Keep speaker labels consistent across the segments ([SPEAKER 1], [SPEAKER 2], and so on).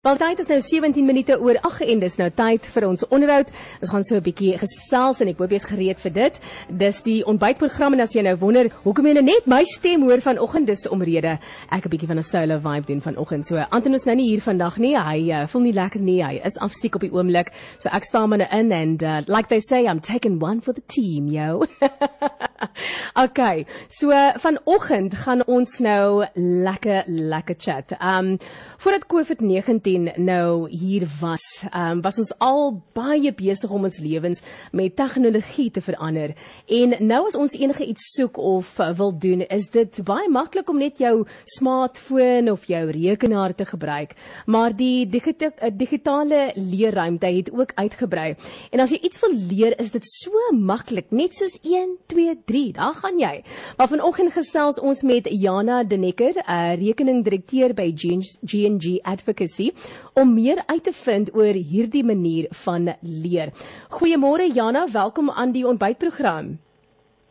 [SPEAKER 1] Wel tyd is nou 17 minute oor 8 en dis nou tyd vir ons onderhoud. Ons gaan so 'n bietjie gesels en ek hoop jy's gereed vir dit. Dis die ontbytprogram en as jy nou wonder hoekom jy nou net my stem hoor vanoggend dis omrede ek 'n bietjie van 'n solo vibe doen vanoggend. So Anton is nou nie hier vandag nie. Hy uh, voel nie lekker nie. Hy is afsiek op die oomblik. So ek staan maar in and uh, like they say I'm taking one for the team, yo. okay. So vanoggend gaan ons nou lekker lekker chat. Um voordat COVID-19 2019 nou hier was, um, was ons al baie besig om ons lewens met tegnologie te verander. En nou as ons enige iets soek of uh, wil doen, is dit baie maklik om net jou smartphone of jou rekenaar te gebruik. Maar die digita uh, digitale leerruimte het ook uitgebrei. En as jy iets wil leer, is dit so maklik, net soos 1 2 3, daar gaan jy. Maar vanoggend gesels ons met Jana Denecker, 'n uh, rekeningdirekteur by G&G Advocacy om meer uit te vind oor hierdie manier van leer. Goeiemôre Jana, welkom aan die ontbytprogram.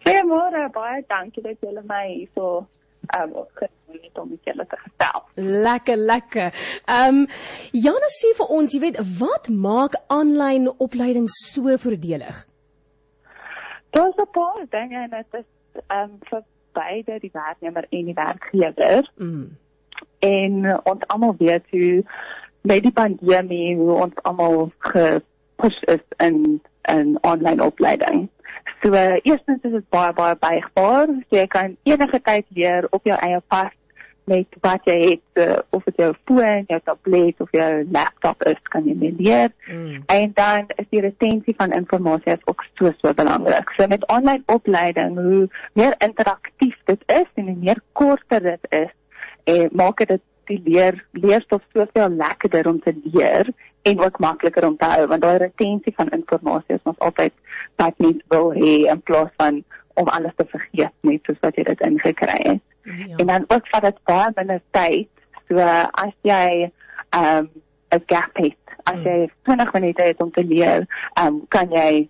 [SPEAKER 2] Goeiemôre, baie dankie dat julle my hierso ehm um, het om met julle te gestel.
[SPEAKER 1] Lekker, lekker. Ehm um, Jana sê vir ons, jy weet, wat maak aanlyn opleiding so voordelig?
[SPEAKER 2] Daar's 'n paar dinge en dit is ehm um, vir beide die werknemer en die werkgewer. Mm. En ons almal weet hoe met die pandemie hoe ons almal gepush is in 'n online opleiding. So uh, eerstens is dit baie baie buigbaar. So, jy kan enige tyd leer op jou eie pas met wat jy het uh, of dit jou foon, jou tablet of jou laptop is, kan jy mee leer. Mm. En dan is die retensie van inligting ook so so belangrik. So met online opleiding, hoe meer interaktief dit is en hoe meer korter dit is, eh, maak dit die leer leerstof soveel lekkerder om te leer en ook makliker om te hou want daai retensie van inligting is ons altyd wat mens wil hê in plaas van om alles te vergeet net soos wat jy dit ingekry het. Ja. En dan ook vat dit baie minder tyd. So as jy um 'n gap het, as hmm. jy 20 minute het om te leer, um kan jy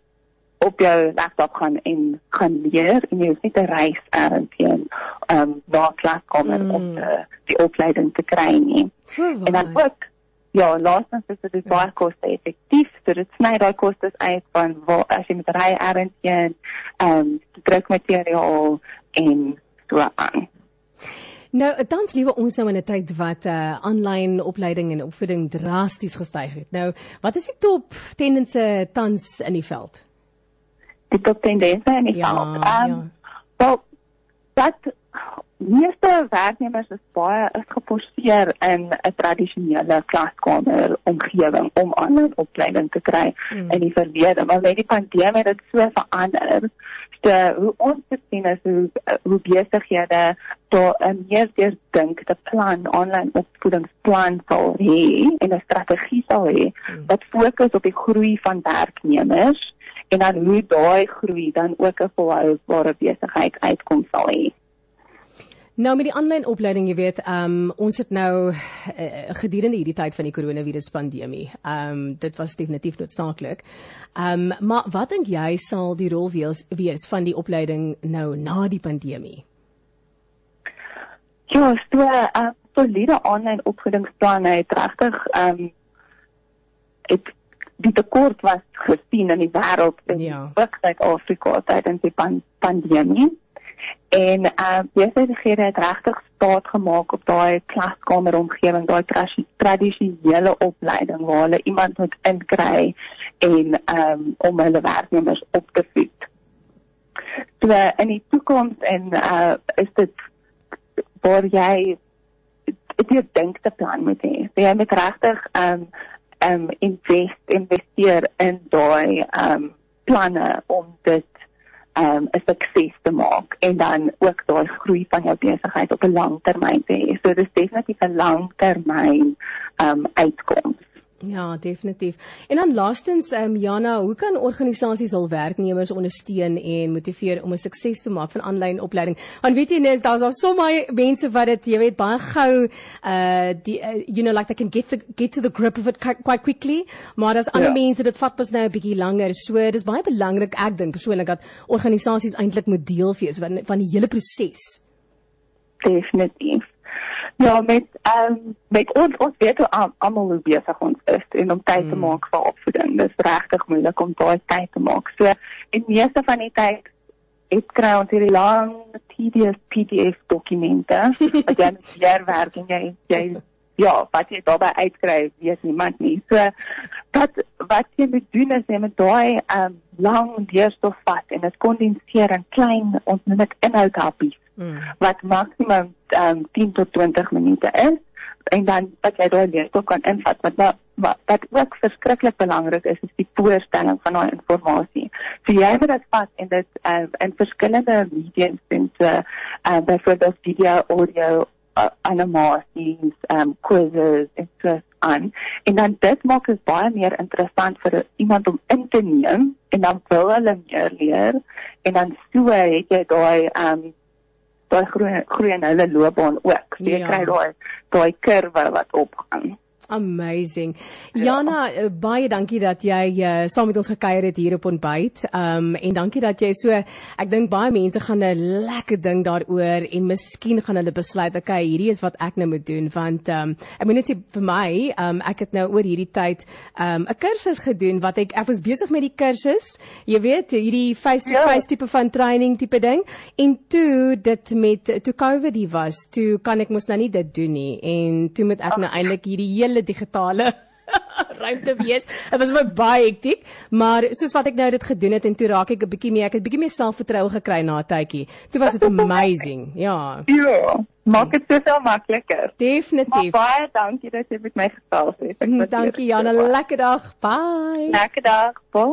[SPEAKER 2] op jou laptop gaan en gaan leer en jy hoef nie te reis ergens heen um waar klas kom mm. om te, die opleiding te kry nie. So en dan ook ja, laastens is dit baie ja. koste effektief, so dit sny daai kostes uit van waar as jy met ry ergens heen um druk materiaal en so aan.
[SPEAKER 1] Nou, tans liewe ons nou in 'n tyd wat uh aanlyn opleiding en opvoeding drasties gestyg het. Nou, wat is die top tendense tans in die veld?
[SPEAKER 2] die top tendense in die ja, veld. Ehm um, ja. so dat meeste werknemers is baie is geforseer in 'n tradisionele klaskamer omgewing om aanlyn opleiding te kry hmm. in die verlede, maar met die pandemie het dit so verander. So hoe ons dit sien is hoe hoe besighede daar 'n meer deur dink te plan aanlyn opvoedingsplan sal hê en 'n strategie sal hê hmm. wat fokus op die groei van werknemers en dan hoe daai groei dan ook 'n volhoubare besigheid uitkom sal hê.
[SPEAKER 1] Nou met die aanlyn opleiding, jy weet, ehm um, ons het nou uh, gedurende hierdie tyd van die koronavirus pandemie. Ehm um, dit was definitief noodsaaklik. Ehm um, maar wat dink jy sal die rol wees, wees van die opleiding nou na die pandemie?
[SPEAKER 2] Ja, so 'n uh, soliede aanlyn opvoedingsplan het regtig ehm um, ek die tekort was gesien in die wêreld in ja. Suid-Afrika tydens die pan pandemie. En uh besighede het regtig staat gemaak op daai klaskamer omgewing, daai tradisionele opleiding waar hulle iemand moet inkry en um om hulle werknemers op te voed. So in die toekoms en uh is dit waar jy dit dink te plan met hê. Jy moet regtig um um invest investeer in daai um planne om dit um 'n sukses te maak en dan ook daai groei van jou besigheid op 'n lang termyn te hê. So dis definitief 'n langtermyn um uitkoms.
[SPEAKER 1] Ja, definitief. En dan laastens, ehm um, Jana, hoe kan organisasies hul werknemers ondersteun en motiveer om 'n sukses te maak van aanlyn opleiding? Want weet jy net, daar's al so baie mense wat dit, jy weet, baie gou uh die uh, you know like they can get the get to the grip of it quite quickly, maar as ander ja. mense dit vat pas nou 'n bietjie langer. So dis baie belangrik ek dink persoonlik dat organisasies eintlik moet deel wees van van die hele proses.
[SPEAKER 2] Definitief. Ja, met ehm um, met ons ons weet hoe almal hoe besig ons is en om tyd te mm. maak vir opvoeding. Dis regtig moeilik om daai tyd te maak. So en meeste van die tyd het kry ons hierdie lang tedious PDF dokumente wat jy weer werk en jy jy ja, wat jy daarbey uitkry, weet niemand nie. So wat wat jy moet doen is jy moet daai um lang deurstof vat en dit kondenseer in klein ons noem dit inhoudhappies mm. wat maksimum um 10 tot 20 minute is en dan wat jy daai deurstof kan invat wat wat wat ook verskriklik belangrik is is die voorstelling van daai inligting. So jy moet dit vat en dit um, in verskillende mediums doen so um, byvoorbeeld video, audio uh, animasies, um quizzes en so aan. En dan dit maak dit baie meer interessant vir iemand om in te neem en dan wil hulle meer leer en dan so het jy daai um daai groei groei in hulle loopbaan ook. Jy ja. kry daai daai kurwe wat opgaan.
[SPEAKER 1] Amazing. Ja. Jana, ja. baie dankie dat jy uh, saam met ons gekuier het hier op ontbyt. Um en dankie dat jy so ek dink baie mense gaan 'n lekker ding daaroor en miskien gaan hulle besluit, okay, hierdie is wat ek nou moet doen want um ek moet net sê vir my, um ek het nou oor hierdie tyd um 'n kursus gedoen wat ek ek was besig met die kursus. Jy weet, hierdie face to face ja. tipe van training tipe ding en toe dit met toe COVID was, toe kan ek mos nou nie dit doen nie en toe moet ek nou eintlik hierdie hele hele digitale ruimte wees. Dit was my baie hektiek, maar soos wat ek nou dit gedoen het en toe raak ek 'n bietjie meer, ek het bietjie meer selfvertroue gekry na 'n tydjie. Toe was dit amazing. Ja.
[SPEAKER 2] Ja. Maak dit soveel makliker.
[SPEAKER 1] Definitief.
[SPEAKER 2] Maar baie dankie dat jy met my gesels het.
[SPEAKER 1] Dankie Jana, lekker dag. Bye.
[SPEAKER 2] Lekker dag. Bye.